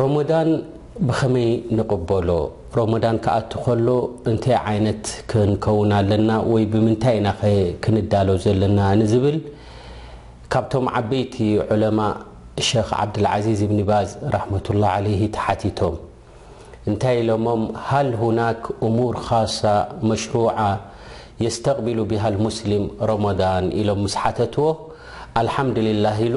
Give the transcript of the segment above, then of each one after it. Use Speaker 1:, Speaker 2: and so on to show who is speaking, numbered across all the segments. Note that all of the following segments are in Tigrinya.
Speaker 1: ሮሞዳን ብኸመይ ንቕበሎ? ሮሞዳን ክኣቱ ከሎ እንታይ ዓይነት ክንከውን ኣለና ወይ ብምንታይ ኢናኸ ክንዳሎ ዘለና ንዝብል ካብቶም ዓበይቲ ዑለማእ ሸኽ ዓብድልዓዚዝ ኢብኒ ባዝ ራሕመቱላህ ዓለይሂ ተሓቲቶም እንታይ ኢሎሞም ሃል ሁናክ እሙር ኻሳ መሽሩዓ የስተቕቢሉ ቢሃል ሙስሊም ሮሞዳን ኢሎም ምስ ሓተትዎ ኣልሓምድሊላህ ኢሉ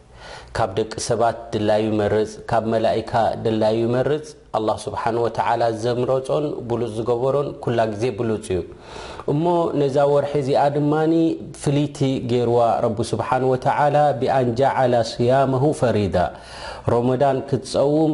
Speaker 1: ካብ ደቂ ሰባት ድላዩ ይመርጽ፣ ካብ መላኢካ ደላዩ ይመርጽ፣ ኣላህ ሱብሓነሁ ወተዓላ ዘምረጾን ብሉጽ ዝገበሮን ኩላ ግዜ ብሉጽ እዩ። እሞ ነዛ ወርሒ እዚኣ ድማ ፍልይቲ ገይሩዋ ረቢ ሱብሓነሁ ወተዓላ ብኣን ጀዐለ ስያመሁ ፈሪዳ፣ ሮሞዳን ክትጸውም፣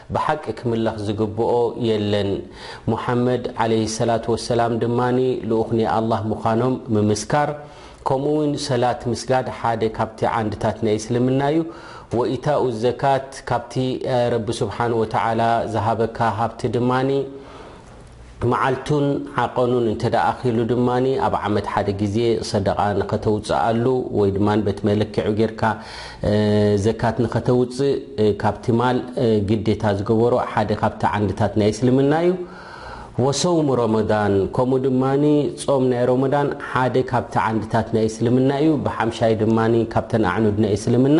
Speaker 1: ብሓቂ ክምለኽ ዝግብኦ የለን። ሙሓመድ ዓለይሂ ሰላቱ ወሰላም ድማ ልኡኽ ናይ ኣላህ ምዃኖም ምምስካር ከምኡ'ውን ሰላት ምስጋድ ሓደ ካብቲ ዓንድታት ናይ እስልምና እዩ። ወኢታኡ ዘካት ካብቲ ረቢ ስብሓነሁ ወተዓላ ዝሃበካ ሃብቲ ድማ መዓልቱን ዓቐኑን እንተደኣኺሉ ድማ ኣብ ዓመት ሓደ ግዜ ሰደቓ ንኸተውጽኣሉ ወይ ድማ በቲ መለክዒኡ ጌርካ ዘካት ንኸተውጽእ ካብቲ ማል ግዴታ ዝገበሮ ሓደ ካብቲ ዓንድታት ናይ እስልምና እዩ። ወሰውሙ ረመዳን ከምኡ ድማ ጾም ናይ ረመዳን ሓደ ካብቲ ዓንድታት ናይ እስልምና እዩ፣ ብሓምሻይ ድማ ካብተን ኣዕኑድ ናይ እስልምና።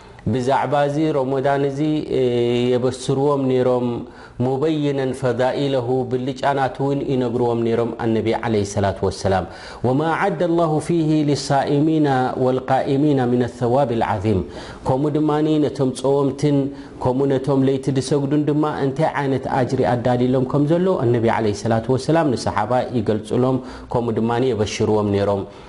Speaker 1: ብዛዕባ እዚ ሮሞዳን እዚ የበስርዎም ነይሮም ሙበይነን ፈዳኢለሁ ብልጫ ናቱ እውን ይነግርዎም ነይሮም ኣነቢ ዓለይሂ ሰላቱ ወሰላም ወማ ኣዓደ ኣላሁ ፊሂ ሊሳኢሚና ወልቃኢሚና ሚነ ሰዋቢል ዓዚም ከምኡ ድማ ነቶም ጸወምትን ከምኡ ነቶም ለይቲ ዝሰግዱን ድማ እንታይ ዓይነት ኣጅሪ ኣዳልዩሎም ከም ዘሎ ኣነቢ ዓለይሂ ሰላቱ ወሰላም ንሰሓባ ይገልጹሎም ከምኡ ድማ የበሽርዎም ነይሮም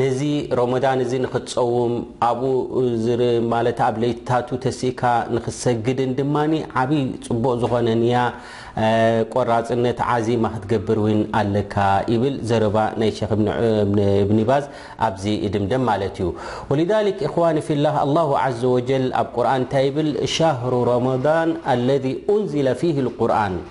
Speaker 1: ነዚ ሮሞዳን እዚ ንኽትጸውም ኣብኡ ዝር ማለት ኣብ ለይትታቱ ተሲእካ ንኽትሰግድን ድማ ዓብይ ጽቡቕ ዝኾነ ንያ ቆራጽነት ዓዚማ ክትገብር እውን ኣለካ ይብል ዘረባ ናይ ሸኽ እብኒ ባዝ ኣብዚ ይድምደም ማለት እዩ ወሊዛሊክ እኽዋኒ ፊላህ ኣላሁ ዓዘ ወጀል ኣብ ቁርኣን እንታይ ይብል ሻህሩ ሮሞዳን ኣለዚ ኡንዚለ ፊህ ልቁርኣን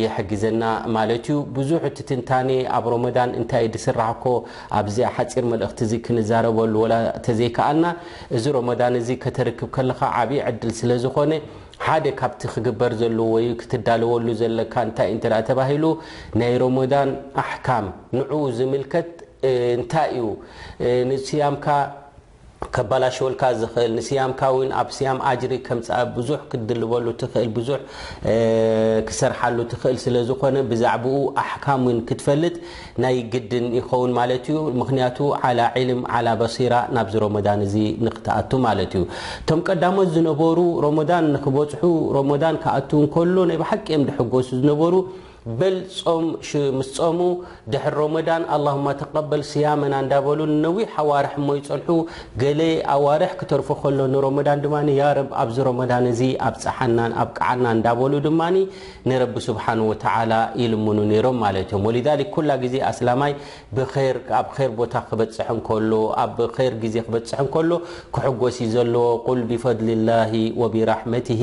Speaker 1: ይሕግዘና ማለት እዩ ብዙሕ እቲ ትንታኔ ኣብ ሮመዳን እንታይ እዩ ድስራሕ እኮ ኣብዚ ሓጺር መልእኽቲ እዚ ክንዛረበሉ ወላ ተዘይከኣልና እዚ ሮመዳን እዚ ከተርክብ ከለኻ ዓቢ ዕድል ስለ ዝኾነ ሓደ ካብቲ ክግበር ዘለዎ ወይ ክትዳለወሉ ዘለካ እንታይ እዩ እንተ ተባሂሉ ናይ ሮመዳን ኣሕካም ንዑኡ ዝምልከት እንታይ እዩ ንስያምካ ከባላሽወልካ ዝኽእል ንስያምካ ውን ኣብ ስያም ኣጅሪ ከምጽኣ ብዙሕ ክትድልበሉ ትኽእል ብዙሕ ክትሰርሓሉ ትኽእል ስለ ዝኾነ ብዛዕብኡ ኣሕካም ውን ክትፈልጥ ናይ ግድን ይኸውን ማለት ዩ ምኽንያቱ ዓላ ዒልም ዓላ በሲራ ናብዚ ሮሞዳን እዚ ንኽትኣቱ ማለት ዩ ቶም ቀዳሞት ዝነበሩ ሮሞዳን ንኽበጽሑ ሮሞዳን ክኣቱ እንከሎ ናይ ብሓቂ ዮም ድሕጎሱ ዝነበሩ በል ጾም ምስ ጾሙ ድሕሪ ሮመዳን ኣላሁማ ተቀበል ስያመና እንዳበሉ ንነዊሕ ኣዋርሕ እሞ ይጸንሑ ገለ ኣዋርሕ ክተርፎ ከሎ ንሮመዳን ድማ ያረብ ኣብዚ ሮመዳን እዚ ኣብጽሓናን ኣብቅዓና እንዳበሉ ድማ ንረቢ ሱብሓነሁ ወተዓላ ይልምኑ ኔሮም ማለት እዮም ወሊዛሊክ ኩላ ግዜ ኣስላማይ ብኼር ኣብ ኼር ቦታ ክበጽሕ እንከሎ ኣብ ኼር ግዜ ክበጽሕ እንከሎ ክሕጎስ እዩ ዘለዎ ቁል ቢፈድሊላሂ ወቢራሕመቲሂ